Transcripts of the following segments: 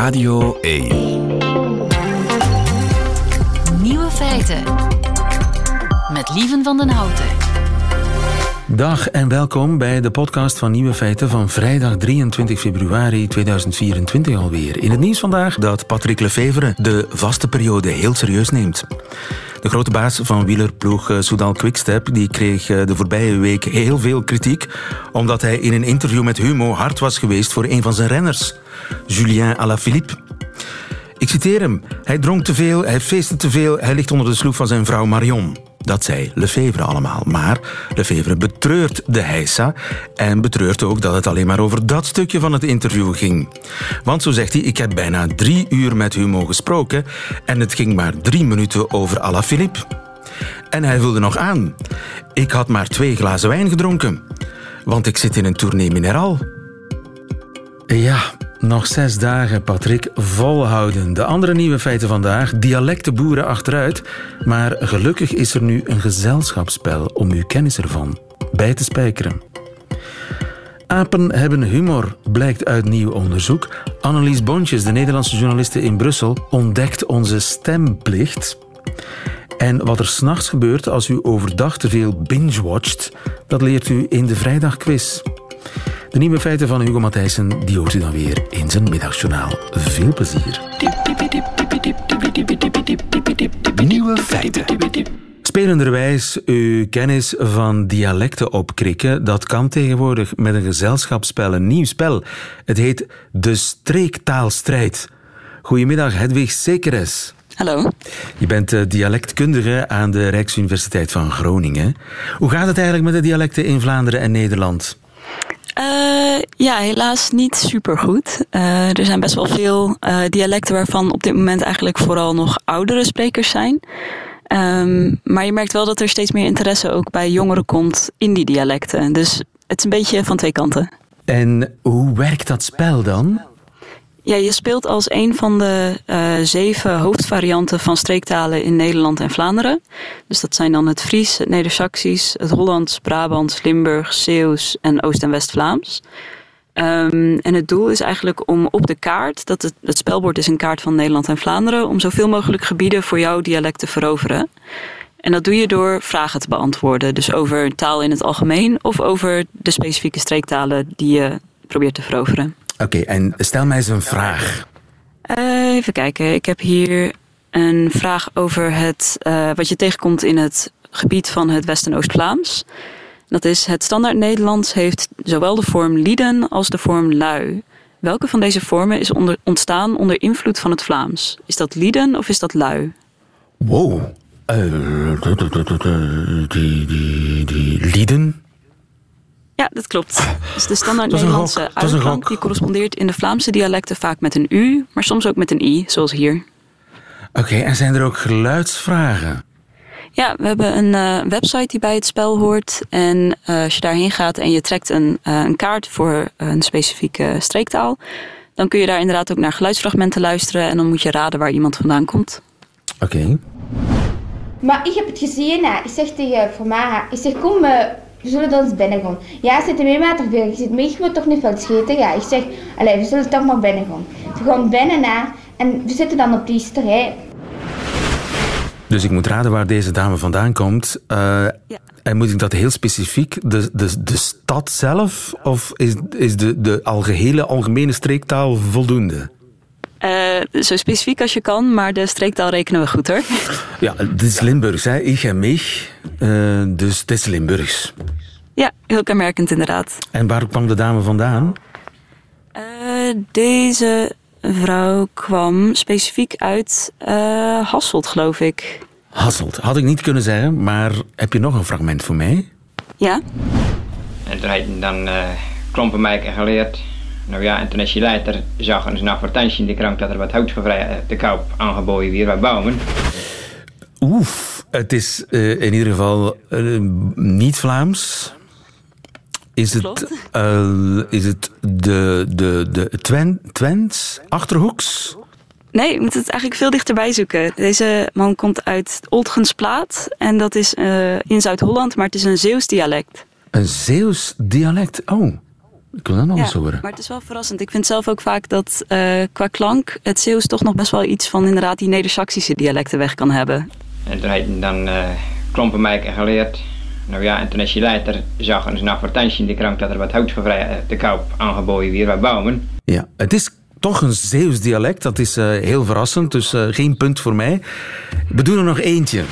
Radio 1. Nieuwe feiten. Met Lieven van den Houten. Dag en welkom bij de podcast van Nieuwe Feiten van vrijdag 23 februari 2024 alweer. In het nieuws vandaag dat Patrick Lefevre de vaste periode heel serieus neemt. De grote baas van wielerploeg eh, Soudal Quickstep die kreeg eh, de voorbije week heel veel kritiek omdat hij in een interview met Humo hard was geweest voor een van zijn renners, Julien Alaphilippe. Ik citeer hem. Hij dronk te veel, hij feestte te veel, hij ligt onder de sloef van zijn vrouw Marion. Dat zei Lefevre allemaal. Maar Lefevre betreurt de heisa en betreurt ook dat het alleen maar over dat stukje van het interview ging. Want zo zegt hij, ik heb bijna drie uur met Humo gesproken en het ging maar drie minuten over Alaphilippe. En hij vulde nog aan. Ik had maar twee glazen wijn gedronken, want ik zit in een tournee mineraal. Ja, nog zes dagen, Patrick. Volhouden. De andere nieuwe feiten vandaag. Dialectenboeren achteruit. Maar gelukkig is er nu een gezelschapsspel om uw kennis ervan bij te spijkeren. Apen hebben humor, blijkt uit nieuw onderzoek. Annelies Bontjes, de Nederlandse journaliste in Brussel, ontdekt onze stemplicht. En wat er s'nachts gebeurt als u overdag te veel binge-watcht, dat leert u in de vrijdagquiz. De nieuwe feiten van Hugo Matthijssen, die hoort u dan weer in zijn middagjournaal. Veel plezier. Nieuwe feiten. Spelenderwijs uw kennis van dialecten opkrikken, dat kan tegenwoordig met een gezelschapsspel, een nieuw spel. Het heet De Streektaalstrijd. Goedemiddag, Hedwig Sekeres. Hallo. Je bent eh, dialectkundige aan de Rijksuniversiteit van Groningen. Hoe gaat het eigenlijk met de dialecten in Vlaanderen en Nederland? Uh, ja, helaas niet supergoed. Uh, er zijn best wel veel uh, dialecten waarvan op dit moment eigenlijk vooral nog oudere sprekers zijn. Um, maar je merkt wel dat er steeds meer interesse ook bij jongeren komt in die dialecten. Dus het is een beetje van twee kanten. En hoe werkt dat spel dan? Ja, je speelt als een van de uh, zeven hoofdvarianten van streektalen in Nederland en Vlaanderen. Dus dat zijn dan het Fries, het Neder-Saxisch, het Hollands, Brabants, Limburg, Zeeuws en Oost- en West-Vlaams. Um, en het doel is eigenlijk om op de kaart, dat het, het spelbord is een kaart van Nederland en Vlaanderen, om zoveel mogelijk gebieden voor jouw dialect te veroveren. En dat doe je door vragen te beantwoorden. Dus over taal in het algemeen of over de specifieke streektalen die je probeert te veroveren. Oké, okay, en stel mij eens een vraag. Uh, even kijken, ik heb hier een vraag over het, uh, wat je tegenkomt in het gebied van het West- en Oost-Vlaams. Dat is, het standaard Nederlands heeft zowel de vorm lieden als de vorm lui. Welke van deze vormen is onder, ontstaan onder invloed van het Vlaams? Is dat lieden of is dat lui? Wow. Uh, die, die, die lieden? Ja, dat klopt. Dus de standaard Nederlandse uitklank die correspondeert in de Vlaamse dialecten vaak met een u, maar soms ook met een i, zoals hier. Oké, okay, en zijn er ook geluidsvragen? Ja, we hebben een uh, website die bij het spel hoort. En uh, als je daarheen gaat en je trekt een, uh, een kaart voor een specifieke streektaal, dan kun je daar inderdaad ook naar geluidsfragmenten luisteren en dan moet je raden waar iemand vandaan komt. Oké. Okay. Maar ik heb het gezien, hè. ik zeg tegen Formara, ik zeg kom, we zullen dan eens binnen gaan. Ja, zit er mee met veel. Je zit mee, je moet toch niet veel scheten. Ja, ik zeg, allez, we zullen toch maar binnen gaan. We gaan binnen naar en we zitten dan op die sterij. Dus ik moet raden waar deze dame vandaan komt. Uh, ja. En moet ik dat heel specifiek, de, de, de stad zelf, of is, is de, de algehele algemene streektaal voldoende? Uh, zo specifiek als je kan, maar de streektaal rekenen we goed hoor. Ja, het is Limburgs, hè? Ik en mich. Uh, dus het is Limburgs. Ja, heel kenmerkend inderdaad. En waar kwam de dame vandaan? Uh, deze vrouw kwam specifiek uit uh, Hasselt, geloof ik. Hasselt, had ik niet kunnen zeggen, maar heb je nog een fragment voor mij? Ja. En toen dan uh, klompenmeiken geleerd. Nou ja, en toen is je later zag een advertentie in de krant dat er wat hout te koop aangeboden weer wat bouwen. Oef, het is uh, in ieder geval uh, niet Vlaams. Is het, uh, is het de, de, de Twen, Twents, Achterhoeks? Nee, je moet het eigenlijk veel dichterbij zoeken. Deze man komt uit Oldgensplaat en dat is in Zuid-Holland, maar het is een Zeeuws dialect. Een Zeeuws dialect, oh. Ik wil dat nog eens horen. Maar het is wel verrassend. Ik vind zelf ook vaak dat uh, qua klank het Zeeuws toch nog best wel iets van inderdaad die Neder-Saxische dialecten weg kan hebben. En toen heeft dan uh, geleerd. Nou ja, en toen is je later zag een advertentie in de krant dat er wat hout te koop aangeboden weer bij bouwen. Ja, het is toch een Zeeuws dialect. Dat is uh, heel verrassend, dus uh, geen punt voor mij. We doen er nog eentje.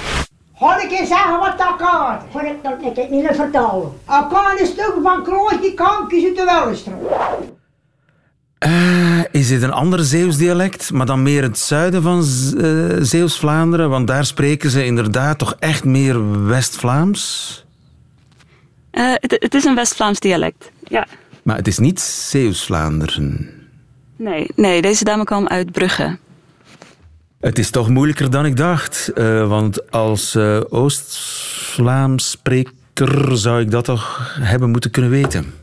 Ga ik eens zeggen wat dat gaat? Voor ik dat ik niet vertellen. Ik kan een stuk van Kroosje kankjes uit de Wellenstraat. Uh, is dit een ander Zeeuws dialect, maar dan meer het zuiden van uh, Zeeuws-Vlaanderen? Want daar spreken ze inderdaad toch echt meer West-Vlaams? Uh, het, het, is een West-Vlaams dialect, ja. Maar het is niet Zeeuws-Vlaanderen? Nee, nee, deze dame kwam uit Brugge. Het is toch moeilijker dan ik dacht. Uh, want als uh, Oost-Vlaams spreker zou ik dat toch hebben moeten kunnen weten.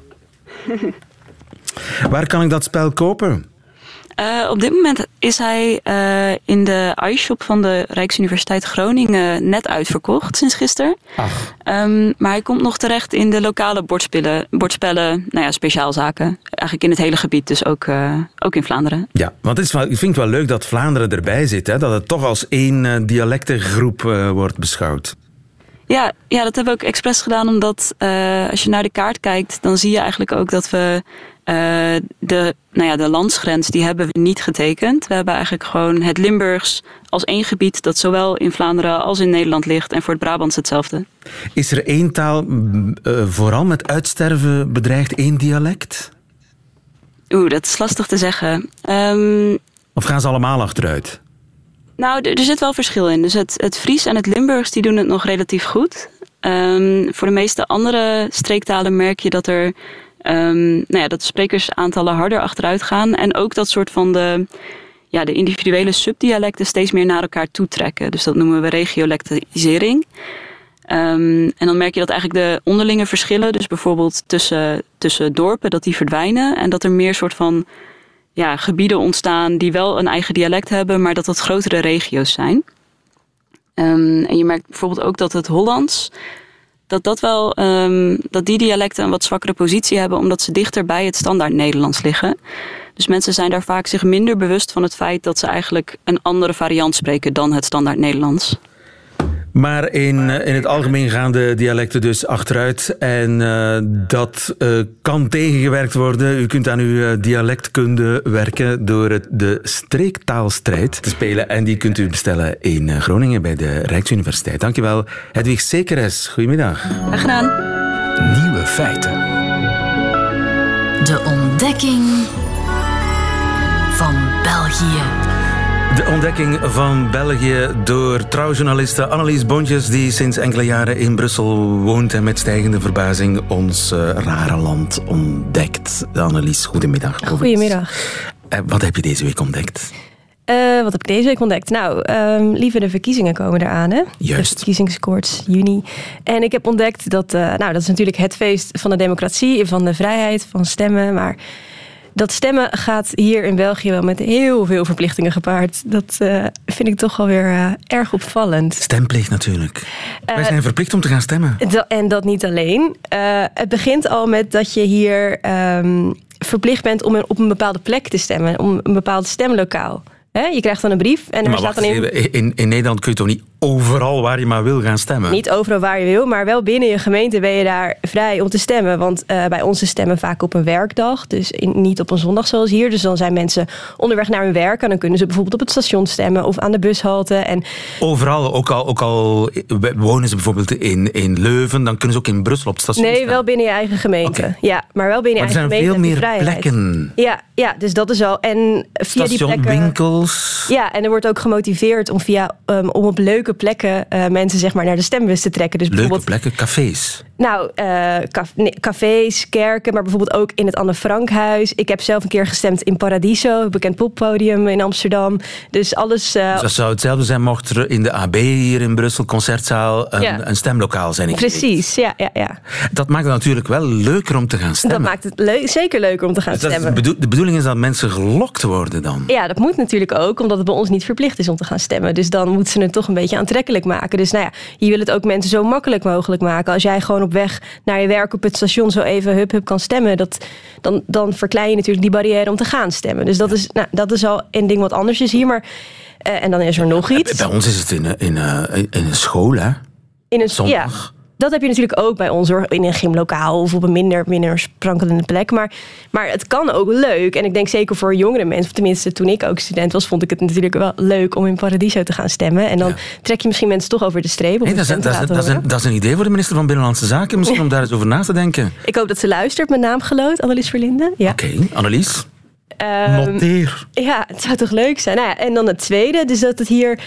Waar kan ik dat spel kopen? Uh, op dit moment is hij uh, in de iShop van de Rijksuniversiteit Groningen net uitverkocht sinds gisteren. Um, maar hij komt nog terecht in de lokale bordspellen, bordspellen nou ja, speciaalzaken. Eigenlijk in het hele gebied, dus ook, uh, ook in Vlaanderen. Ja, want het is wel, ik vind het wel leuk dat Vlaanderen erbij zit. Hè? Dat het toch als één dialectengroep wordt beschouwd. Ja, ja, dat hebben we ook expres gedaan, omdat als je naar de kaart kijkt, dan zie je eigenlijk ook dat we uh, de, nou ja, de landsgrens die hebben we niet getekend. We hebben eigenlijk gewoon het Limburgs als één gebied dat zowel in Vlaanderen als in Nederland ligt. En voor het Brabants hetzelfde. Is er één taal uh, vooral met uitsterven bedreigd, één dialect? Oeh, dat is lastig te zeggen. Um, of gaan ze allemaal achteruit? Nou, er, zit wel verschil in. Dus het, het Fries en het Limburgs die doen het nog relatief goed. Um, voor de meeste andere streektalen merk je dat er Um, nou ja, dat sprekersaantallen harder achteruit gaan. En ook dat soort van de, ja, de individuele subdialecten steeds meer naar elkaar toetrekken. Dus dat noemen we regiolectisering. Um, en dan merk je dat eigenlijk de onderlinge verschillen, dus bijvoorbeeld tussen, tussen dorpen, dat die verdwijnen. En dat er meer soort van ja, gebieden ontstaan die wel een eigen dialect hebben, maar dat dat grotere regio's zijn. Um, en je merkt bijvoorbeeld ook dat het Hollands dat, dat, wel, um, dat die dialecten een wat zwakkere positie hebben, omdat ze dichter bij het standaard Nederlands liggen. Dus mensen zijn daar vaak zich minder bewust van het feit dat ze eigenlijk een andere variant spreken dan het standaard Nederlands. Maar in, eh, in het algemeen gaan de dialecten dus achteruit. En uh, dat uh, kan tegengewerkt worden. U kunt aan uw dialectkunde werken door het, de streektaalstrijd te spelen. En die kunt u bestellen in Groningen bij de Rijksuniversiteit. Dankjewel, Hedwig Sekeres. Goedemiddag. Graag gedaan. Nieuwe feiten. De ontdekking van België. De ontdekking van België door trouwjournaliste Annelies Bontjes, die sinds enkele jaren in Brussel woont en met stijgende verbazing ons uh, rare land ontdekt. Annelies, goedemiddag. Goedemiddag. Uh, wat heb je deze week ontdekt? Uh, wat heb ik deze week ontdekt? Nou, um, lieve de verkiezingen komen eraan, hè? Juist. De verkiezingskoorts, juni. En ik heb ontdekt dat, nou, dat is natuurlijk het feest van de democratie, van de vrijheid, van stemmen, maar dat stemmen gaat hier in België wel met heel veel verplichtingen gepaard. Dat uh, vind ik toch wel weer uh, erg opvallend. Stemplicht natuurlijk. Wij zijn verplicht om te gaan stemmen. En dat niet alleen. het begint al met dat je hier um, verplicht bent om op een bepaalde plek te stemmen. Om een bepaald stemlokaal. Je krijgt dan een brief en er staat dan in... in... In Nederland kun je toch niet overal waar je maar wil gaan stemmen? Niet overal waar je wil, maar wel binnen je gemeente ben je daar vrij om te stemmen. Want uh, bij ons stemmen vaak op een werkdag, dus in, niet op een zondag zoals hier. Dus dan zijn mensen onderweg naar hun werk en dan kunnen ze bijvoorbeeld op het station stemmen of aan de bushalte. En... Overal, ook al, ook al wonen ze bijvoorbeeld in, in Leuven, dan kunnen ze ook in Brussel op het station Nee, wel binnen je eigen gemeente. Okay. Ja, maar wel binnen je maar eigen gemeente. er zijn veel meer plekken. Ja, ja, dus dat is al. En via station, die plekken, Ja, en er wordt ook gemotiveerd om, via, um, om op leuke plekken uh, mensen zeg maar, naar de stembus te trekken. Dus leuke plekken, cafés? Nou, uh, cafés, kerken, maar bijvoorbeeld ook in het Anne Frankhuis. Ik heb zelf een keer gestemd in Paradiso, een bekend poppodium in Amsterdam. Dus alles... Uh, dus dat zou hetzelfde zijn mocht er in de AB hier in Brussel, concertzaal, een, ja. een stemlokaal zijn. Precies, ja, ja, ja. Dat maakt het natuurlijk wel leuker om te gaan stemmen. Dat maakt het zeker leuker om te gaan dus stemmen. De bedoeling is dat mensen gelokt worden dan? Ja, dat moet natuurlijk ook, omdat het bij ons niet verplicht is om te gaan stemmen. Dus dan moeten ze het toch een beetje aantrekkelijk maken. Dus nou ja, je wil het ook mensen zo makkelijk mogelijk maken. Als jij gewoon op weg naar je werk op het station zo even hup hup kan stemmen. Dat, dan, dan verklein je natuurlijk die barrière om te gaan stemmen. Dus dat, is, nou, dat is al een ding wat anders is hier. Maar, eh, en dan is er nog iets. Bij ons is het in, een- in, een- in een school, hè? In een, Zondag. Ja, dat heb je natuurlijk ook bij ons hoor. In een gymlokaal of op een minder, minder sprankelende plek. Maar, maar het kan ook leuk. En ik denk zeker voor jongere mensen, of tenminste toen ik ook student was, vond ik het natuurlijk wel leuk om in Paradiso te gaan stemmen. En dan Ja. trek je misschien mensen toch over de streep. Hey, dat, is, dat, is, dat, is een, dat is een idee voor de minister van Binnenlandse Zaken. Misschien om daar eens over na te denken. Ik hoop dat ze luistert, mijn naam geloot, Annelies Verlinde. Ja. Oké, Annelies. Ehm, Noteer. Ja, het zou toch leuk zijn. Nou ja, en dan het tweede, dus dat het hier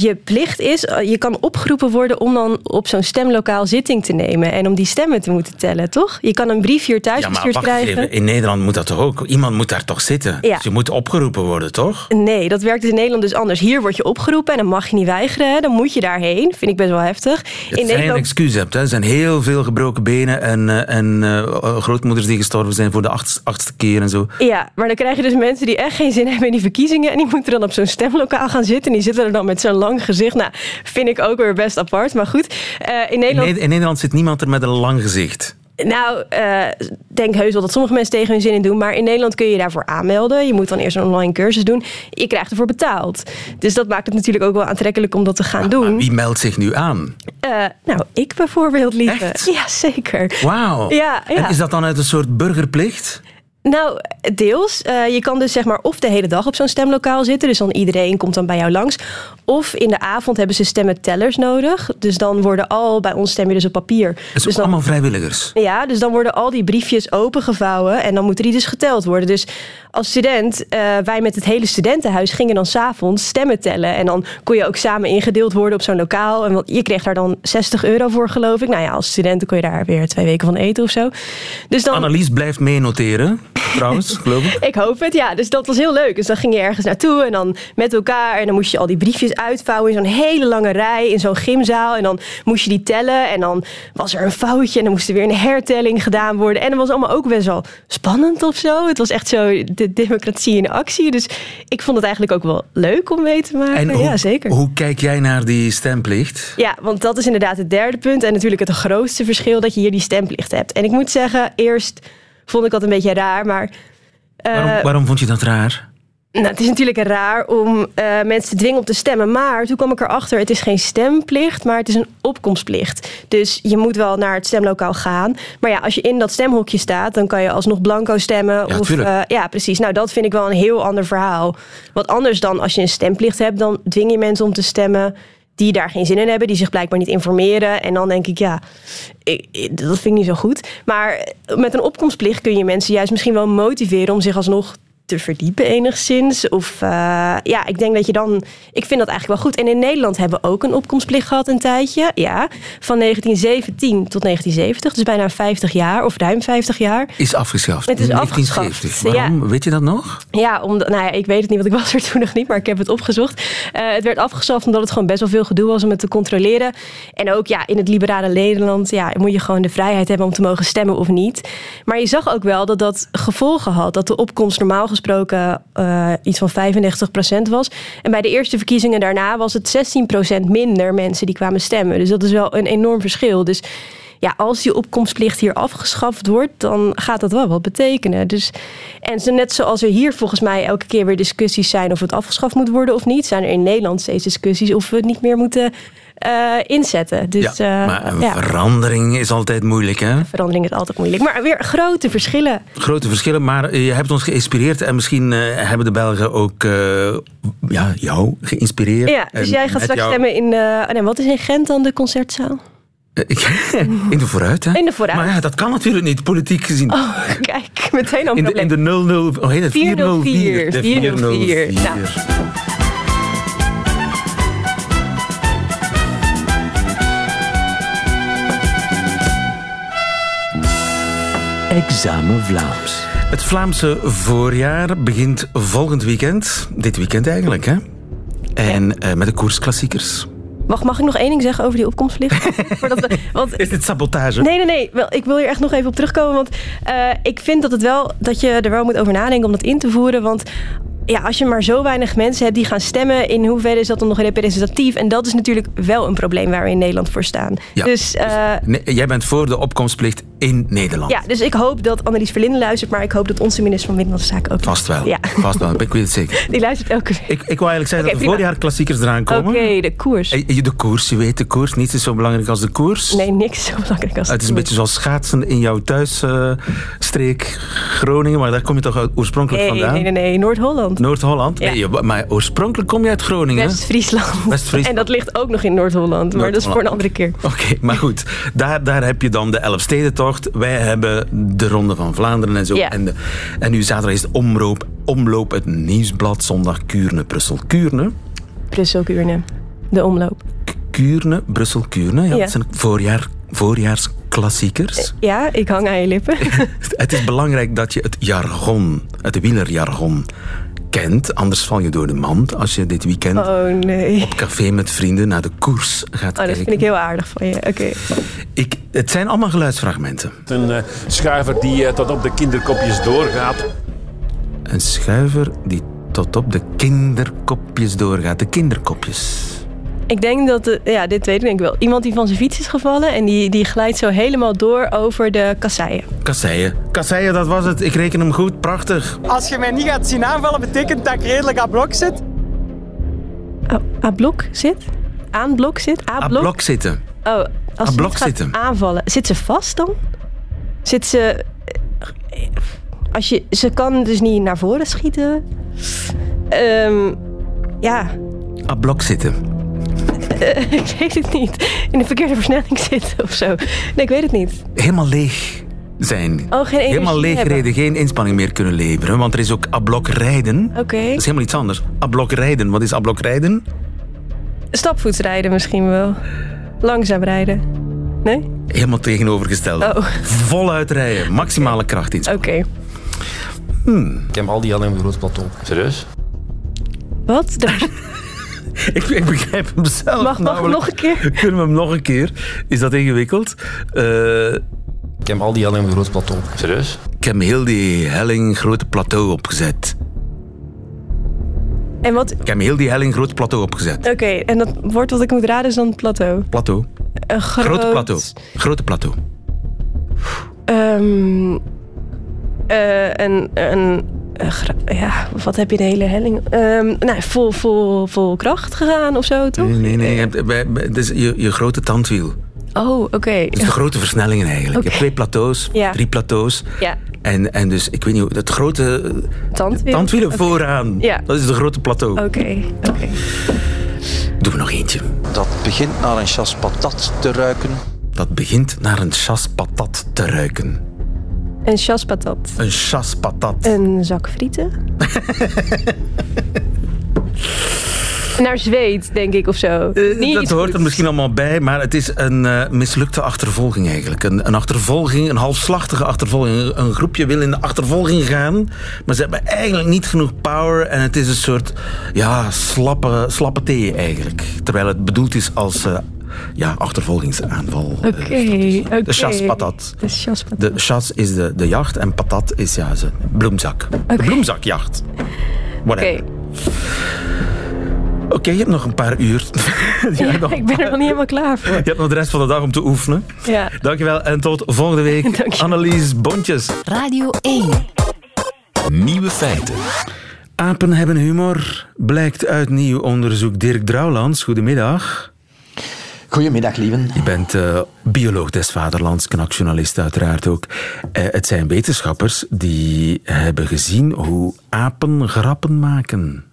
je plicht is, eh, je kan opgeroepen worden om dan op zo'n stemlokaal zitting te nemen en om die stemmen te moeten tellen, toch? Je kan een brief hier thuis Ja, maar wacht krijgen. even. In Nederland moet dat toch ook? Iemand moet daar toch zitten? Ja. Dus je moet opgeroepen worden, toch? Nee, dat werkt in Nederland dus anders. Hier word je opgeroepen en dan mag je niet weigeren. Hè? Dan moet je daarheen. Vind ik best wel heftig. Het zijn een excuus hebt. Hè. Er zijn heel veel gebroken benen en, eh, en eh, grootmoeders die gestorven zijn voor de acht, achtste keer en zo. Ja, maar dan krijg je dus mensen die echt geen zin hebben in die verkiezingen. En die moeten dan op zo'n stemlokaal gaan zitten. En die zitten er dan met zo'n lang gezicht. Nou, vind ik ook weer best apart. Maar goed, eh, in Nederland... Ne- in Nederland zit niemand er met een lang gezicht. Nou, eh, denk heus wel dat sommige mensen tegen hun zin in doen. Maar in Nederland kun je je daarvoor aanmelden. Je moet dan eerst een online cursus doen. Je krijgt ervoor betaald. Dus dat maakt het natuurlijk ook wel aantrekkelijk om dat te gaan doen. Maar wie meldt zich nu aan? Eh, nou, ik bijvoorbeeld, lieve. Echt? Ja, zeker. Wauw. Ja, ja. En is dat dan uit een soort burgerplicht? Nou, deels. Eh, je kan dus zeg maar of de hele dag op zo'n stemlokaal zitten. Dus dan iedereen komt dan bij jou langs. Of in de avond hebben ze stemmentellers nodig. Dus dan worden al, bij ons stem je dus op papier. Dat is dus dan, allemaal vrijwilligers. Ja, dus dan worden al die briefjes opengevouwen. En dan moeten die dus geteld worden. Dus als student, eh, wij met het hele studentenhuis gingen dan s'avonds stemmen tellen. En dan kon je ook samen ingedeeld worden op zo'n lokaal. En je kreeg daar dan 60 euro voor, geloof ik. Nou ja, als studenten kon je daar weer twee weken van eten of zo. Dus dan, Annelies blijft meenoteren, trouwens, geloof ik. ik hoop het, ja. Dus dat was heel leuk. Dus dan ging je ergens naartoe en dan met elkaar. En dan moest je al die briefjes uitvouwen in zo'n hele lange rij. In zo'n gymzaal. En dan moest je die tellen. En dan was er een foutje. En dan moest er weer een hertelling gedaan worden. En dat was allemaal ook best wel spannend of zo. Het was echt zo de democratie in actie. Dus ik vond het eigenlijk ook wel leuk om mee te maken. En hoe, ja, zeker. hoe kijk jij naar die stemplicht? Ja, want dat is inderdaad het derde punt. En natuurlijk het grootste verschil dat je hier die stemplicht hebt. En ik moet zeggen, eerst vond ik dat een beetje raar. Maar eh, Waarom, waarom vond je dat raar? nou, het is natuurlijk raar om eh, mensen te dwingen om te stemmen. Maar toen kwam ik erachter, het is geen stemplicht, maar het is een opkomstplicht. Dus je moet wel naar het stemlokaal gaan. Maar ja, als je in dat stemhokje staat, dan kan je alsnog blanco stemmen. Ja, of, eh, ja, precies. Nou, dat vind ik wel een heel ander verhaal. Wat anders dan als je een stemplicht hebt, dan dwing je mensen om te stemmen die daar geen zin in hebben, die zich blijkbaar niet informeren. En dan denk ik, ja, ik, dat vind ik niet zo goed. Maar met een opkomstplicht kun je mensen juist misschien wel motiveren om zich alsnog te verdiepen enigszins. Of eh, ja, ik denk dat je dan... Ik vind dat eigenlijk wel goed. En in Nederland hebben we ook een opkomstplicht gehad een tijdje. Ja, van 1917 tot 1970. Dus bijna 50 jaar of ruim 50 jaar. Is afgeschaft. Het is afgeschaft, 1970. Waarom? Weet je dat nog? Ja, omdat, nou ja, ik weet het niet, want ik was er toen nog niet, maar ik heb het opgezocht. Eh, het werd afgeschaft omdat het gewoon best wel veel gedoe was om het te controleren. En ook ja, in het liberale Nederland ja, moet je gewoon de vrijheid hebben om te mogen stemmen of niet. Maar je zag ook wel dat dat gevolgen had. Dat de opkomst normaal gesproken eh, iets van 35% was. En bij de eerste verkiezingen daarna was het 16% minder mensen die kwamen stemmen. Dus dat is wel een enorm verschil. Dus ja, als die opkomstplicht hier afgeschaft wordt, dan gaat dat wel wat betekenen. Dus, en net zoals er hier volgens mij elke keer weer discussies zijn of het afgeschaft moet worden of niet, zijn er in Nederland steeds discussies of we het niet meer moeten eh, inzetten. Dus ja, eh, maar een ja, verandering is altijd moeilijk, hè? verandering is altijd moeilijk. Maar weer grote verschillen. Grote verschillen, maar je hebt ons geïnspireerd en misschien eh, hebben de Belgen ook eh, ja, jou geïnspireerd. Ja, dus En jij gaat straks jou- stemmen in oh nee, wat is in Gent dan de concertzaal? Eh, in de vooruit, hè? In de vooruit. Maar ja, dat kan natuurlijk niet, politiek gezien. Oh, kijk, meteen al een in, de, in probleem. de 00, hoe heet het? 404. 404. De 404. 404. Nou. Examen Vlaams. Het Vlaamse voorjaar begint volgend weekend. Dit weekend eigenlijk, hè? En eh, met de koersklassiekers. Wacht, mag ik nog één ding zeggen over die opkomstplicht? We, want Is dit sabotage? Nee, nee, nee. Wel, ik wil hier echt nog even op terugkomen. Want eh, ik vind dat, het wel, dat je er wel moet over nadenken om dat in te voeren. Want ja, als je maar zo weinig mensen hebt die gaan stemmen, in hoeverre is dat dan nog representatief? En dat is natuurlijk wel een probleem waar we in Nederland voor staan. Ja. Dus uh, Nee, jij bent voor de opkomstplicht in Nederland. ja, dus ik hoop dat Annelies Verlinden luistert, maar ik hoop dat onze minister van Binnenlandse Zaken ook Vast wel. Ja. Vast wel. Ik weet het zeker. Die luistert elke week. Ik, ik wou eigenlijk zeggen Oké, dat er prima. voorjaar klassiekers eraan Oké, komen. de koers. Eh, De koers, je weet de koers. Niets is zo belangrijk als de koers. Nee, niks is zo belangrijk als Het is de een beetje zoals schaatsen in jouw thuisstreek Groningen, maar daar kom je toch oorspronkelijk Nee, vandaan? nee, nee, nee, Noord-Holland. Noord-Holland? Ja. Maar oorspronkelijk kom je uit Groningen. West-Friesland. West-Friesland. En dat ligt ook nog in Noord-Holland, maar dat is voor een andere keer. Oké, maar goed. Daar, daar heb je dan de Elfstedentocht. Wij hebben de Ronde van Vlaanderen en zo. Ja. En, de, en nu zaterdag is het omloop, omloop het nieuwsblad zondag Kuurne-Brussel. Kuurne? Brussel-Kuurne. De omloop. Kuurne, Brussel-Kuurne. Ja, Ja. Dat zijn voorjaar, voorjaarsklassiekers. Ja, ik hang aan je lippen. Het is belangrijk dat je het jargon, het wielerjargon, kent. Anders val je door de mand als je dit weekend Oh nee. op café met vrienden naar de koers gaat Oh, dat kijken. vind ik heel aardig van je. Oké. Ik, het zijn allemaal geluidsfragmenten. Een eh, schuiver die eh, tot op de kinderkopjes doorgaat. Een schuiver die tot op de kinderkopjes doorgaat. De kinderkopjes. Ik denk dat, de, ja, dit weet ik denk ik wel. Iemand die van zijn fiets is gevallen en die, die glijdt zo helemaal door over de kasseien. Kasseien. Kasseien, dat was het. Ik reken hem goed. Prachtig. Als je mij niet gaat zien aanvallen, betekent dat ik redelijk aan blok zit. Oh, A-blok zit? Aan blok zit? Op A-blok? blok zitten. Oh, als ze blok zitten. aanvallen. Zit ze vast dan? Zit ze... Als je, ze kan dus niet naar voren schieten. Ehm, ja, Op blok zitten. Eh, ik weet het niet. In de verkeerde versnelling zitten of zo. Nee, ik weet het niet. Helemaal leeg zijn. Oh, geen Helemaal leeg hebben. reden, geen inspanning meer kunnen leveren. Want er is ook ablok rijden. Oké. Dat is helemaal iets anders. Ablok rijden. Wat is ablok rijden? Stapvoets rijden misschien wel. Langzaam rijden. Nee? Helemaal tegenovergesteld. Oh. Voluit rijden. Maximale kracht in. Oké. Ik heb al die al in een groot plateau. Serieus? Wat? Daar- Ik, ik begrijp hem zelf. Mag- mag namelijk. nog een keer? Kunnen we hem nog een keer? Is dat ingewikkeld? Eh, Ik heb al die al in een groot plateau. Serieus? ik heb heel die helling grote plateau opgezet. En wat... Ik heb heel die helling groot plateau opgezet. Oké, en dat woord wat ik moet raden is dan plateau. Plateau. Een groot... Grote plateau. Grote plateau. Ehm eh, een, een, gra- ja, wat heb je de hele helling? Ehm nou, vol, vol, vol kracht gegaan of zo, toch? Nee, nee, nee. je hebt- bij- bij- Het is je, je grote tandwiel. Oh, oké. Dus de grote versnellingen eigenlijk. Je hebt twee plateaus, Ja. drie plateaus. Ja, En, en dus, ik weet niet, hoe- het grote eh, tandwiel. tandwielen vooraan. Ja. Dat is de grote plateau. Oké, oké. Doe er nog eentje. Dat begint naar een chas patat te ruiken. Dat begint naar een chas patat te ruiken. Een chaspatat. Een chas patat. Een zak frieten. Naar zweet, denk ik, of zo. Eh, Niet dat hoort er misschien allemaal bij, maar het is een eh, mislukte achtervolging eigenlijk. Een, een achtervolging, een halfslachtige achtervolging. Een, een groepje wil in de achtervolging gaan, maar ze hebben eigenlijk niet genoeg power en het is een soort ja, slappe, slappe thee eigenlijk. Terwijl het bedoeld is als eh, ja, achtervolgingsaanval. eh, Oké, oké. De chaspatat. De chaspatat. De chas is de, de jacht en patat is ja, zijn bloemzak. De bloemzakjacht. Oké, Oké, je hebt nog een paar uur. ik ben er nog niet helemaal klaar voor. je hebt nog de rest van de dag om te oefenen. Ja. Dankjewel en tot volgende week. Dank je. Annelies Bontjes. Radio 1. Nieuwe feiten. Apen hebben humor, blijkt uit nieuw onderzoek. Dirk Drouwlands, goedemiddag. Goedemiddag, lieven. Je bent eh, bioloog des vaderlands, knakjournalist uiteraard ook. Eh, het zijn wetenschappers die hebben gezien hoe apen grappen maken.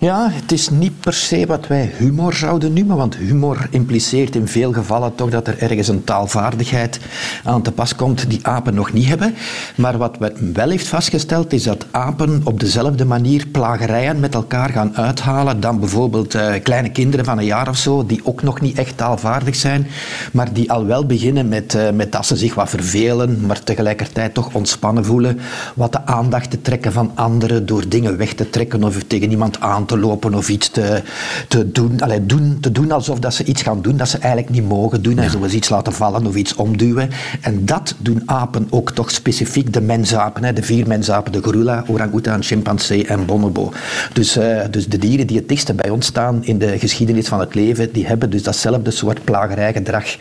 Ja, het is niet per se wat wij humor zouden noemen, want humor impliceert in veel gevallen toch dat er ergens een taalvaardigheid aan te pas komt die apen nog niet hebben. Maar wat men wel heeft vastgesteld is dat apen op dezelfde manier plagerijen met elkaar gaan uithalen dan bijvoorbeeld eh, kleine kinderen van een jaar of zo, die ook nog niet echt taalvaardig zijn, maar die al wel beginnen met, eh, met dat ze zich wat vervelen, maar tegelijkertijd toch ontspannen voelen, wat de aandacht te trekken van anderen door dingen weg te trekken of tegen iemand aan te lopen of iets te, te doen. Allee, doen. Te doen alsof dat ze iets gaan doen dat ze eigenlijk niet mogen doen. En zoals iets laten vallen of iets omduwen. En dat doen apen ook toch specifiek de mensapen. Hè, de vier mensapen, de gorilla, orang-oetan, chimpansee en bonobo. Dus, uh, dus de dieren die het dichtste bij ons staan in de geschiedenis van het leven, die hebben dus datzelfde soort plagerijgedrag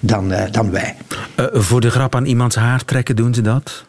dan, uh, dan wij. Uh, voor de grap aan iemands haar trekken doen ze dat?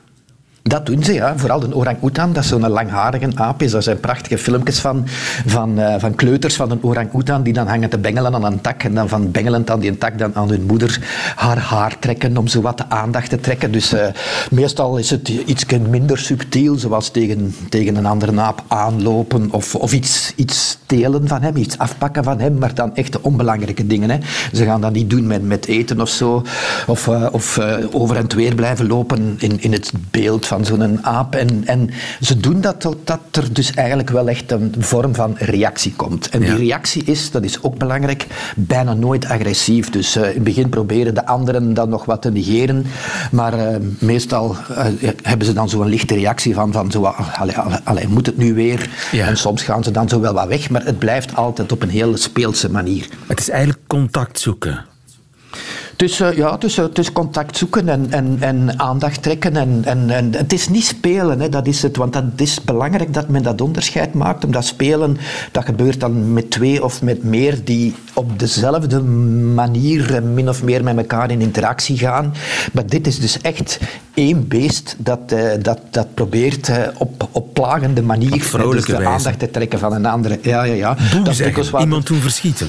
Dat doen ze, ja. Vooral de orang-oetan, dat zo'n langharige aap is. Daar zijn prachtige filmpjes van, van, uh, van kleuters van een orang-oetan die dan hangen te bengelen aan een tak en dan van bengelend aan die tak dan aan hun moeder haar haar trekken om zo wat de aandacht te trekken. Dus uh, meestal is het iets minder subtiel, zoals tegen, tegen een andere aap aanlopen of, of iets, iets stelen van hem, iets afpakken van hem, maar dan echt de onbelangrijke dingen. Hè. Ze gaan dat niet doen met, met eten of zo, of, uh, of over en weer blijven lopen in, in het beeld zo'n aap. En, en ze doen dat totdat er dus eigenlijk wel echt een vorm van reactie komt. En die reactie is, dat is ook belangrijk, bijna nooit agressief. Dus uh, in het begin proberen de anderen dan nog wat te negeren, maar uh, meestal uh, hebben ze dan zo'n lichte reactie van, van zo, allee, allee, allee, moet het nu weer? Ja. En soms gaan ze dan zo wel wat weg, maar het blijft altijd op een hele speelse manier. Het is eigenlijk contact zoeken. Dus uh, ja, dus contact zoeken en, en, en aandacht trekken. En, en, en het is niet spelen, hè, dat is het. Want dat is belangrijk dat men dat onderscheid maakt. Omdat spelen, dat gebeurt dan met twee of met meer die op dezelfde manier min of meer met elkaar in interactie gaan. Maar dit is dus echt één beest dat, uh, dat, dat probeert op, op plagende manier dus de aandacht te trekken van een andere. Ja, ja, ja. Dat is wat... iemand doen verschieten.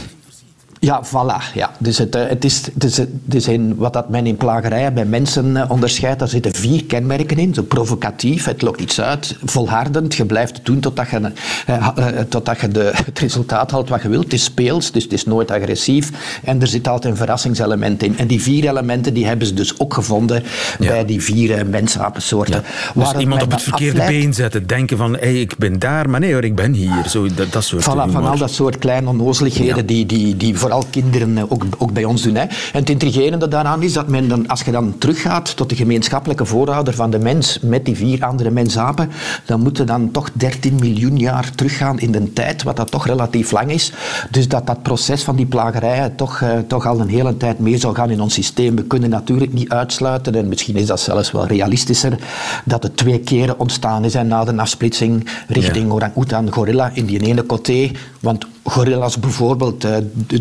Ja, voilà. Ja. Dus het, het is, het is, het is in, wat dat men in plagerijen bij mensen onderscheidt, daar zitten vier kenmerken in. Zo provocatief, het lokt iets uit, volhardend, je blijft het doen totdat je, uh, totdat je de, het resultaat haalt wat je wilt. Het is speels, dus het is nooit agressief. En er zit altijd een verrassingselement in. En die vier elementen die hebben ze dus ook gevonden ja. bij die vier uh, mensapensoorten. Ja. Dus iemand op het verkeerde afleidt, been zetten, denken van hey, ik ben daar, maar nee hoor, ik ben hier. Zo, dat, dat soort voilà, van al dat soort kleine onnozeligheden ja. die, die, die vooral kinderen ook, ook bij ons doen. Hè. En het intrigerende daaraan is dat men dan, als je dan teruggaat tot de gemeenschappelijke voorouder van de mens met die vier andere mensapen, dan moeten dan toch 13 miljoen jaar teruggaan in de tijd, wat dat toch relatief lang is. Dus dat dat proces van die plagerijen toch, uh, toch al een hele tijd mee zou gaan in ons systeem. We kunnen natuurlijk niet uitsluiten, en misschien is dat zelfs wel realistischer, dat het twee keren ontstaan is na de afsplitsing richting ja. orang-oetan, gorilla in die ene coté. Want gorillas bijvoorbeeld, uh,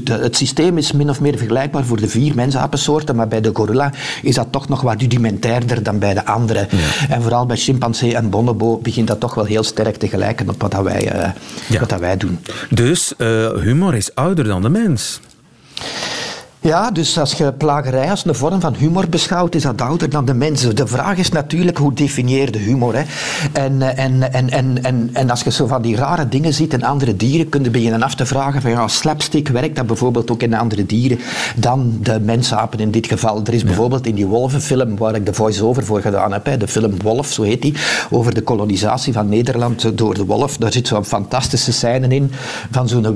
het systeem is min of meer vergelijkbaar voor de vier mensapensoorten, maar bij de gorilla is dat toch nog wat rudimentairder dan bij de andere. Ja. En vooral bij chimpansee en bonobo begint dat toch wel heel sterk te gelijken op wat dat wij, ja. wat dat wij doen. Dus uh, humor is ouder dan de mens. Ja, dus als je plagerij als een vorm van humor beschouwt, is dat ouder dan de mensen. De vraag is natuurlijk, hoe definieer je humor? Hè? En, en, en, en, en, en als je zo van die rare dingen ziet in andere dieren, kun je beginnen af te vragen van ja, slapstick werkt dat bijvoorbeeld ook in andere dieren dan de mensapen in dit geval. Er is ja. bijvoorbeeld in die wolvenfilm, waar ik de voice-over voor gedaan heb, hè, de film Wolf, zo heet die, over de kolonisatie van Nederland door de wolf. Daar zit zo'n fantastische scène in van zo'n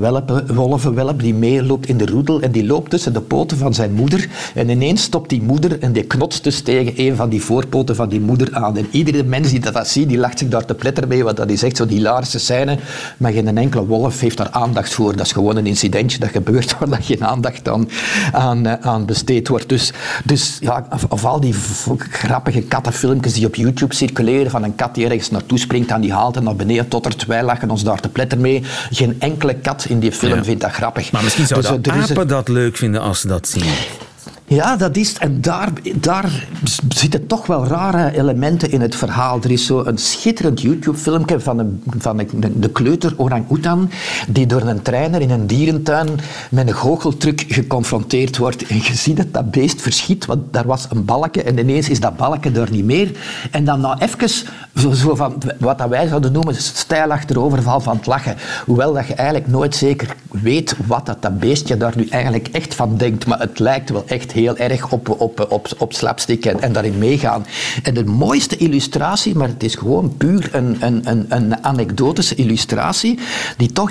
wolvenwelp die meeloopt in de roedel en die loopt tussen de van zijn moeder. En ineens stopt die moeder en die knotst dus tegen een van die voorpoten van die moeder aan. En iedere mens die dat, dat ziet, die lacht zich daar te pletter mee, want dat is echt zo'n hilarische scène. Maar geen enkele wolf heeft daar aandacht voor. Dat is gewoon een incidentje dat gebeurt waar dat geen aandacht aan, aan, aan besteed wordt. Dus, dus ja, of, of al die grappige kattenfilmpjes die op YouTube circuleren van een kat die ergens naartoe springt en die haalt en naar beneden tottert. Wij lachen ons daar te pletter mee. Geen enkele kat in die film ja. vindt dat grappig. Maar misschien zouden dus, apen een... dat leuk vinden als ze dat zien. Ja, dat is En daar, daar zitten toch wel rare elementen in het verhaal. Er is zo een schitterend YouTube-filmpje van, een, van de kleuter orang-oetan die door een trainer in een dierentuin met een goocheltruc geconfronteerd wordt. En je ziet dat dat beest verschiet, want daar was een balkje en ineens is dat balkje er niet meer. En dan nou even zo, zo van wat dat wij zouden noemen stijl achteroverval van het lachen. Hoewel dat je eigenlijk nooit zeker weet wat dat, dat beestje daar nu eigenlijk echt van denkt. Maar het lijkt wel echt heel erg op, op, op, op slapstick en, daarin meegaan. En de mooiste illustratie, maar het is gewoon puur een, een, een, een anekdotische illustratie, die toch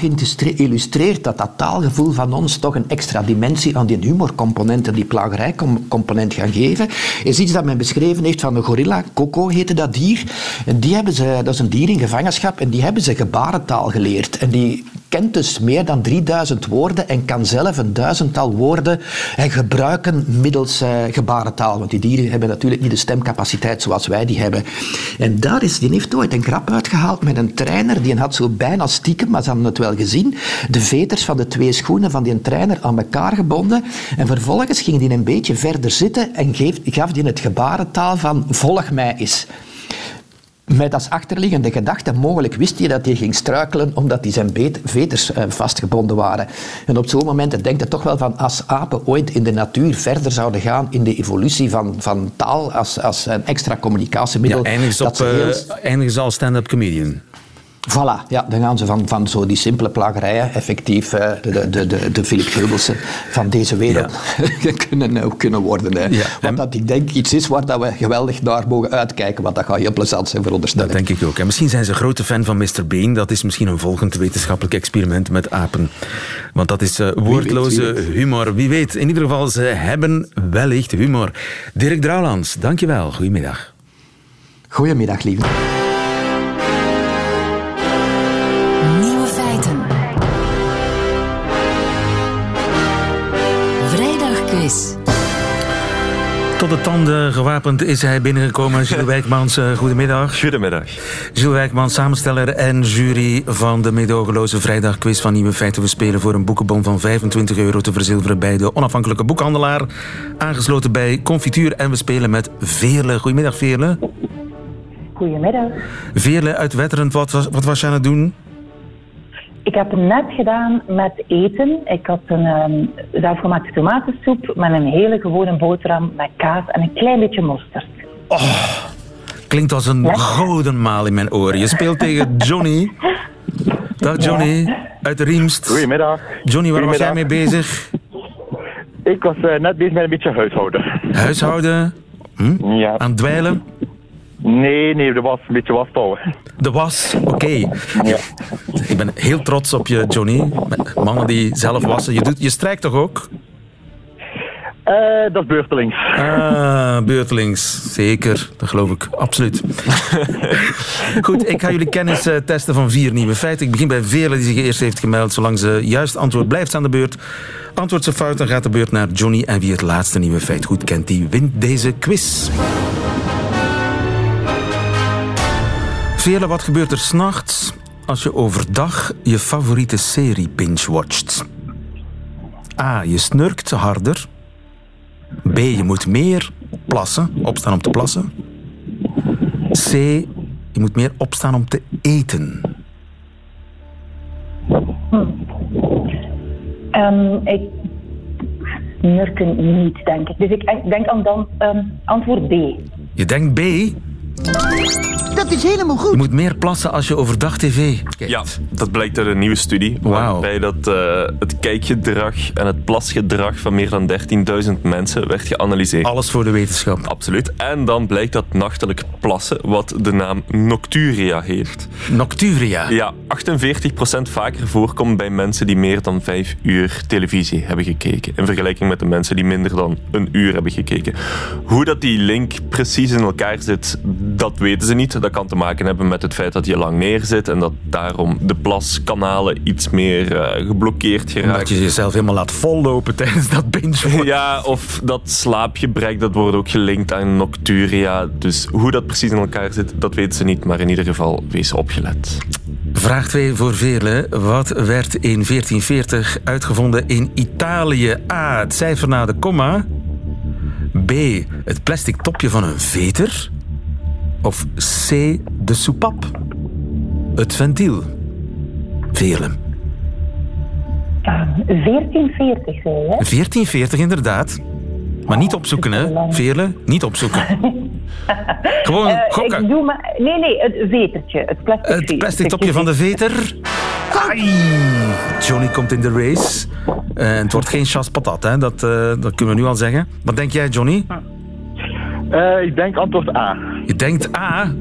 illustreert dat dat taalgevoel van ons toch een extra dimensie aan die humorcomponent en die plagerijcomponent gaan geven, is iets dat men beschreven heeft van een gorilla. Coco heette dat dier. En die hebben ze, dat is een dier in gevangenschap en die hebben ze gebarentaal geleerd. En die kent dus meer dan 3000 woorden en kan zelf een duizendtal woorden eh, gebruiken middels eh, gebarentaal. Want die dieren hebben natuurlijk niet de stemcapaciteit zoals wij die hebben. En daar is, die heeft ooit een grap uitgehaald met een trainer. Die had zo bijna stiekem, maar ze hadden het wel gezien, de veters van de twee schoenen van die trainer aan elkaar gebonden. En vervolgens ging die een beetje verder zitten en gaf die het gebarentaal van volg mij eens. Met als achterliggende gedachte, mogelijk wist hij dat hij ging struikelen omdat hij zijn veters eh, vastgebonden waren. En op zo'n moment denkt je toch wel van als apen ooit in de natuur verder zouden gaan in de evolutie van, van taal als, als een extra communicatiemiddel. Ja, eindigen ze, op, heel- eh, eindigen ze als stand-up comedian. Voilà, ja, dan gaan ze van, van zo die simpele plagerijen effectief eh, de, de, de, de, Philip Geubelsen van deze wereld kunnen, eh, kunnen worden. Hè. Wat dat ik denk iets is waar dat we geweldig naar mogen uitkijken, want dat gaat heel plezant zijn, veronderstel Dat denk ik ook. En misschien zijn ze grote fan van Mr. Bean. Dat is misschien een volgend wetenschappelijk experiment met apen. Want dat is eh, woordloze wie weet. humor. Wie weet. In ieder geval, ze hebben wellicht humor. Dirk Drouwlands, dankjewel. Goedemiddag. Goedemiddag, lieve. Tot de tanden gewapend is hij binnengekomen. Jules Wijkmans, eh, goedemiddag. Goedemiddag. Jules Wijkmans, samensteller en jury van de meedogenloze vrijdagquiz van Nieuwe Feiten. We spelen voor een boekenbon van 25 euro te verzilveren bij de onafhankelijke boekhandelaar. Aangesloten bij Confituur en we spelen met Veerle. Goedemiddag Veerle. Goedemiddag. Veerle uit Wetteren, wat was, wat was je aan het doen? Ik heb het net gedaan met eten. Ik had een ehm, zelfgemaakte tomatensoep met een hele gewone boterham met kaas en een klein beetje mosterd. Klinkt als een gouden maal in mijn oren. Je speelt tegen Johnny. Dag Johnny, uit de Riemst. Goedemiddag. Johnny, waar was jij mee bezig? Ik was eh, net bezig met een beetje huishouden. Huishouden? Hm? Ja. Aan het dweilen? Nee, nee, er was een beetje wasbouwen. De was, oké. Ik ben heel trots op je, Johnny. Mannen die zelf wassen. Je, doet, je strijkt toch ook? Eh, dat is beurtelings. Ah, beurtelings. Zeker, dat geloof ik. Absoluut. Goed, ik ga jullie kennis eh, testen van vier nieuwe feiten. Ik begin bij Vele die zich eerst heeft gemeld. Zolang ze juist antwoord blijft aan de beurt. Antwoordt ze fout, dan gaat de beurt naar Johnny. En wie het laatste nieuwe feit goed kent, die wint deze quiz. Wat gebeurt er s'nachts als je overdag je favoriete serie binge-watcht? A. Je snurkt harder. B. Je moet meer plassen, opstaan om te plassen. C. Je moet meer opstaan om te eten. Ehm, ik nurken niet, denk ik. Dus ik denk aan dan ehm, antwoord B. Je denkt B. Dat is helemaal goed. Je moet meer plassen als je overdag tv kijkt. Ja, dat blijkt uit een nieuwe studie. Waarbij dat, eh, het kijkgedrag en het plasgedrag van meer dan 13.000 mensen werd geanalyseerd. Alles voor de wetenschap. Absoluut. En dan blijkt dat nachtelijk plassen, wat de naam nocturia heeft. Nocturia? Ja, 48% vaker voorkomt bij mensen die meer dan 5 uur televisie hebben gekeken. In vergelijking met de mensen die minder dan een uur hebben gekeken. Hoe dat die link precies in elkaar zit, dat weten ze niet. Dat kan te maken hebben met het feit dat je lang neerzit en dat daarom de plaskanalen iets meer eh, geblokkeerd geraken. Omdat je jezelf helemaal laat vollopen tijdens dat binge Ja, of dat slaapgebrek, dat wordt ook gelinkt aan nocturia. Dus hoe dat precies in elkaar zit, dat weten ze niet. Maar in ieder geval, wees opgelet. Vraag 2 voor Veerle. Wat werd in 1440 uitgevonden in Italië? A. Het cijfer na de komma. B. Het plastic topje van een veter. Of C. De soepap. Het ventiel. Veerle. Ehm, 1440, zei je? 1440 inderdaad. Maar niet opzoeken, hè, Veerle? Niet opzoeken. Gewoon Eh, gokken. Ik doe maar... Nee, nee, het vetertje. Het plastic, Het plastic topje van de veter. Ai. Johnny komt in de race. Eh, het wordt geen chas patat, hè? Dat, eh, dat kunnen we nu al zeggen. Wat denk jij, Johnny? Eh, ik denk antwoord A. Je denkt A.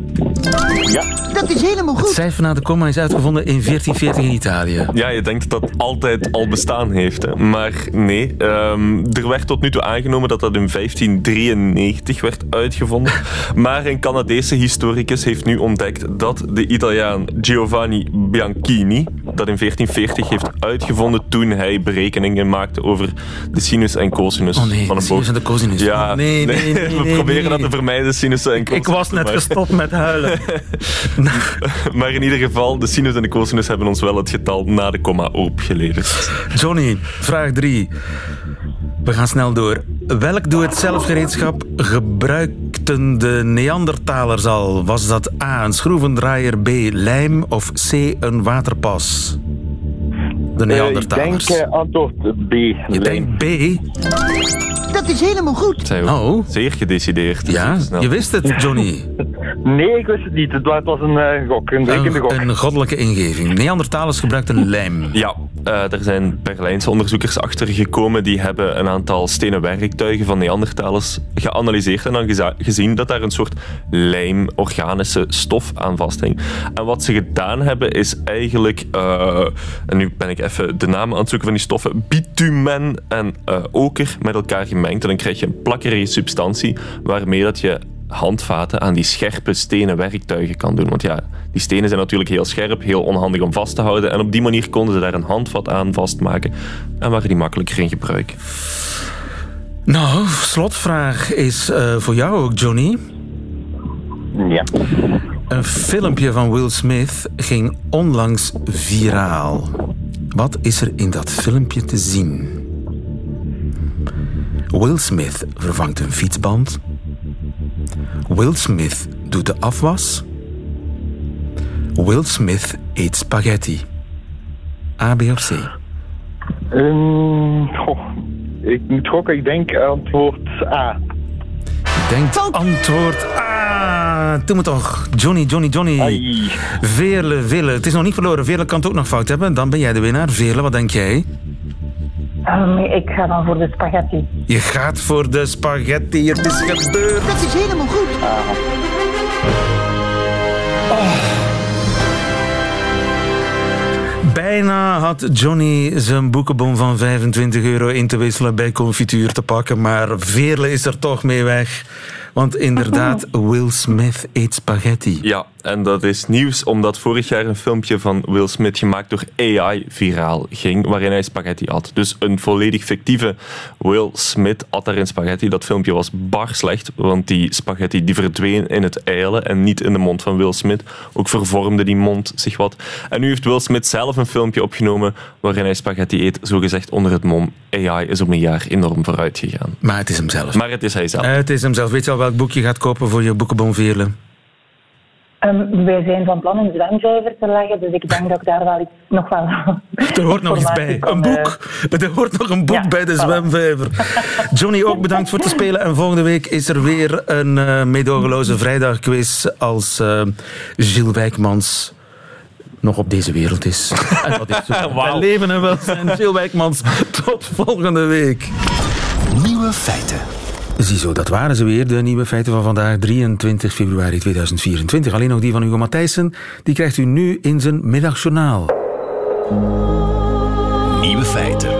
Ja. Dat is helemaal Het goed. cijfer na de komma is uitgevonden in 1440 in Italië. Ja, je denkt dat dat altijd al bestaan heeft. Hè. Maar nee, ehm, er werd tot nu toe aangenomen dat dat in 1593 werd uitgevonden. Maar een Canadese historicus heeft nu ontdekt dat de Italiaan Giovanni Bianchini dat in 1440 heeft uitgevonden toen hij berekeningen maakte over de sinus en cosinus Oh nee, van de een sinus boog. en de cosinus. Ja, Oh, nee, nee, nee, we nee, proberen nee, dat te vermijden, sinussen en cosinus. Ik was net maar- gestopt met huilen. maar in ieder geval, de sinus en de cosinus hebben ons wel het getal na de komma opgeleverd. Johnny, vraag 3. We gaan snel door. Welk doe-het-zelf-gereedschap gebruikten de Neandertalers al? Was dat A, een schroevendraaier, B, lijm of C, een waterpas? De Eh, ik Neandertalers. denk eh, antwoord B. Je denkt B? Dat is helemaal goed. Zij Oh. Zeer gedecideerd. Ja, je wist het, Johnny. Nee, ik wist het niet. Het wa- het was een eh, gok, een rekende gok. Een, goddelijke ingeving. Neandertalers gebruikten lijm. Ja, eh, er zijn Berlijnse onderzoekers achter gekomen die hebben een aantal stenen werktuigen van Neandertalers geanalyseerd en dan gezien dat daar een soort lijmorganische stof aan vasthing. En wat ze gedaan hebben is eigenlijk, eh, en nu ben ik even de namen aan het zoeken van die stoffen, bitumen en eh, oker met elkaar gemengd. En dan krijg je een plakkerige substantie waarmee dat je handvaten aan die scherpe stenen werktuigen kan doen. Want ja, die stenen zijn natuurlijk heel scherp, heel onhandig om vast te houden. En op die manier konden ze daar een handvat aan vastmaken en waren die makkelijker in gebruik. Nou, slotvraag is eh, voor jou ook, Johnny. Ja. Een filmpje van Will Smith ging onlangs viraal. Wat is er in dat filmpje te zien? Will Smith vervangt een fietsband. Will Smith doet de afwas. Will Smith eet spaghetti. A, B of C? Ehm, goh, ik moet gokken, ik denk antwoord A. Denkt antwoord A. Doe me toch. Johnny, Johnny, Johnny. Veerle, Veerle. Het is nog niet verloren. Veerle kan het ook nog fout hebben. Dan ben jij de winnaar. Veerle, wat denk jij? Ehm, ik ga dan voor de spaghetti. Je gaat voor de spaghetti. Het is gebeurd. Dat is helemaal goed. Bijna had Johnny zijn boekenbon van 25 euro in te wisselen bij confituur te pakken. Maar Veerle is er toch mee weg. Want inderdaad, Will Smith eet spaghetti. Ja, en dat is nieuws omdat vorig jaar een filmpje van Will Smith gemaakt door AI viraal ging, waarin hij spaghetti at. Dus een volledig fictieve Will Smith at daarin spaghetti. Dat filmpje was bar slecht, want die spaghetti die verdween in het eilen en niet in de mond van Will Smith. Ook vervormde die mond zich wat. En nu heeft Will Smith zelf een filmpje opgenomen waarin hij spaghetti eet, zogezegd onder het mom. AI is om een jaar enorm vooruit gegaan. Maar het is hem zelf. Maar het is hij zelf. Het is hem zelf. Weet je al welk boek je gaat kopen voor je boekenbon, Veerle? Ehm, wij zijn van plan een zwemvijver te leggen, dus ik denk dat ik daar wel iets, nog wel... Er hoort nog iets bij. Een boek. Er hoort nog een boek bij de zwemvijver. Johnny, ook bedankt voor het spelen. En volgende week is er weer een eh meedogenloze vrijdagquiz als eh Gilles Wijkmans nog op deze wereld is. En dat is zo. Bij leven en welzijn. Gilles Wijkmans, tot volgende week. Nieuwe feiten. Ziezo, dat waren ze weer, de nieuwe feiten van vandaag, 23 februari 2024. Alleen nog die van Hugo Matthijssen, die krijgt u nu in zijn middagjournaal. Nieuwe feiten.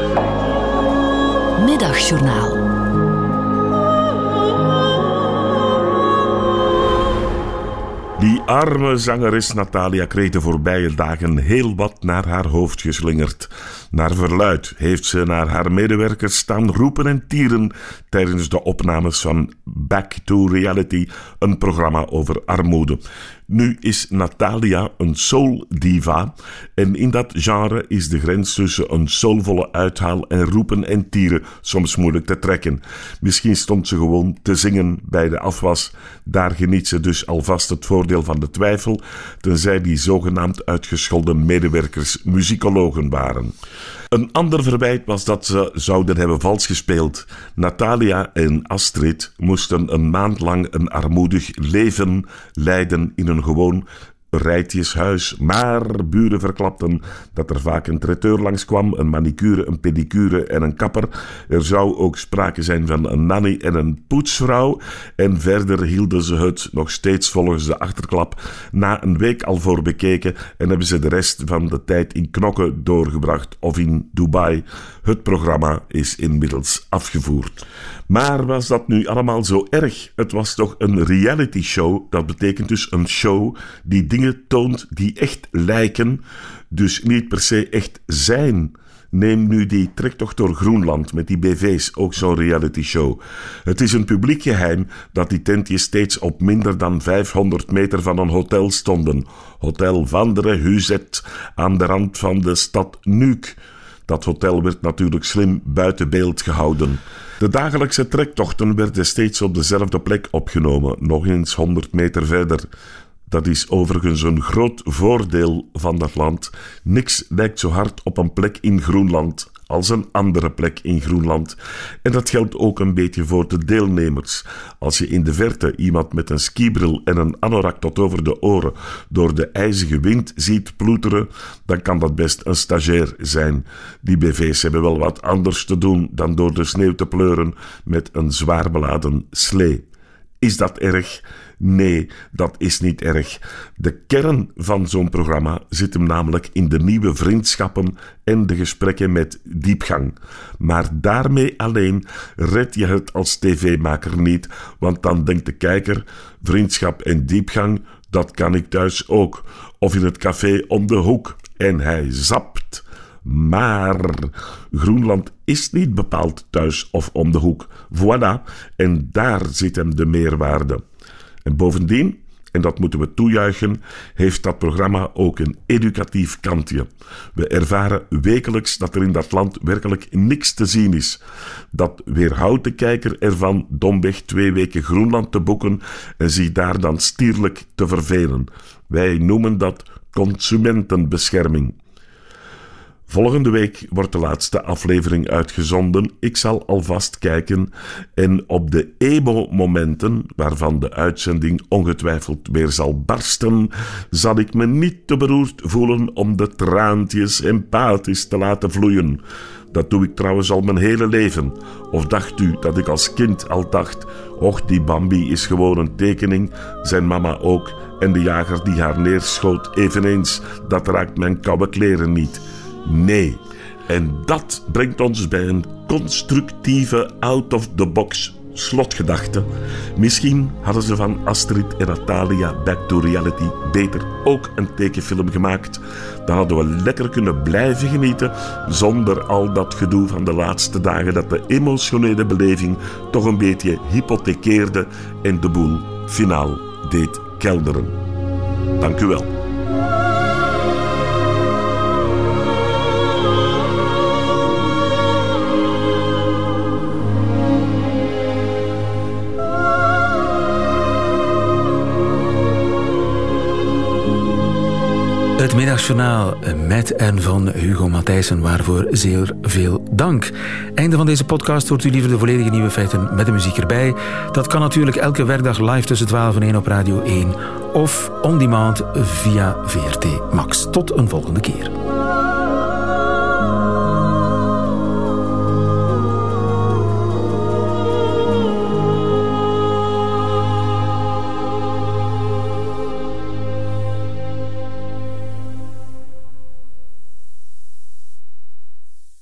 Middagjournaal. Die arme zangeres Natalia kreeg de voorbije dagen heel wat naar haar hoofd geslingerd. Naar verluid heeft ze naar haar medewerkers staan roepen en tieren tijdens de opnames van Back to Reality, een programma over armoede. Nu is Natalia een soul diva en in dat genre is de grens tussen een soulvolle uithaal en roepen en tieren soms moeilijk te trekken. Misschien stond ze gewoon te zingen bij de afwas. Daar geniet ze dus alvast het voordeel van de twijfel, tenzij die zogenaamd uitgescholden medewerkers muzikologen waren. Een ander verwijt was dat ze zouden hebben vals gespeeld. Natalia en Astrid moesten een maand lang een armoedig leven leiden in een gewoon rijtjeshuis. Maar buren verklapten dat er vaak een traiteur langskwam, een manicure, een pedicure en een kapper. Er zou ook sprake zijn van een nanny en een poetsvrouw. En verder hielden ze het nog steeds volgens de achterklap na een week al voor bekeken en hebben ze de rest van de tijd in knokken doorgebracht of in Dubai. Het programma is inmiddels afgevoerd. Maar was dat nu allemaal zo erg? Het was toch een reality show, dat betekent dus een show die dingen toont die echt lijken, dus niet per se echt zijn. Neem nu die trektocht door Groenland met die BV's, ook zo'n reality show. Het is een publiek geheim dat die tentjes steeds op minder dan 500 meter van een hotel stonden. Hotel Vandere Huzet aan de rand van de stad Nuuk. Dat hotel werd natuurlijk slim buiten beeld gehouden. De dagelijkse trektochten werden steeds op dezelfde plek opgenomen, nog eens 100 meter verder. Dat is overigens een groot voordeel van dat land. Niks lijkt zo hard op een plek in Groenland als een andere plek in Groenland. En dat geldt ook een beetje voor de deelnemers. Als je in de verte iemand met een skibril en een anorak tot over de oren door de ijzige wind ziet ploeteren, dan kan dat best een stagiair zijn. Die BV's hebben wel wat anders te doen dan door de sneeuw te pleuren met een zwaar beladen slee. Is dat erg? Nee, dat is niet erg. De kern van zo'n programma zit hem namelijk in de nieuwe vriendschappen en de gesprekken met diepgang. Maar daarmee alleen red je het als tv-maker niet, want dan denkt de kijker: vriendschap en diepgang, dat kan ik thuis ook. Of in het café om de hoek. En hij zapt. Maar Groenland is niet bepaald thuis of om de hoek. Voilà, en daar zit hem de meerwaarde. En bovendien, en dat moeten we toejuichen, heeft dat programma ook een educatief kantje. We ervaren wekelijks dat er in dat land werkelijk niks te zien is. Dat weerhoudt de kijker ervan domweg twee weken Groenland te boeken en zich daar dan stierlijk te vervelen. Wij noemen dat consumentenbescherming. Volgende week wordt de laatste aflevering uitgezonden. Ik zal alvast kijken en op de emo-momenten, waarvan de uitzending ongetwijfeld weer zal barsten, zal ik me niet te beroerd voelen om de traantjes empathisch te laten vloeien. Dat doe ik trouwens al mijn hele leven. Of dacht u dat ik als kind al dacht: och, die Bambi is gewoon een tekening, zijn mama ook, en de jager die haar neerschoot eveneens, dat raakt mijn koude kleren niet. Nee. En dat brengt ons bij een constructieve out-of-the-box slotgedachte. Misschien hadden ze van Astrid en Natalia Back to Reality beter ook een tekenfilm gemaakt. Dan hadden we lekker kunnen blijven genieten zonder al dat gedoe van de laatste dagen dat de emotionele beleving toch een beetje hypothekeerde en de boel finaal deed kelderen. Dank u wel. Het middagjournaal met en van Hugo Matthijssen, waarvoor zeer veel dank. Einde van deze podcast hoort u liever de volledige nieuwe feiten met de muziek erbij. Dat kan natuurlijk elke werkdag live tussen 12 en 1 op Radio 1 of on demand via VRT Max. Tot een volgende keer.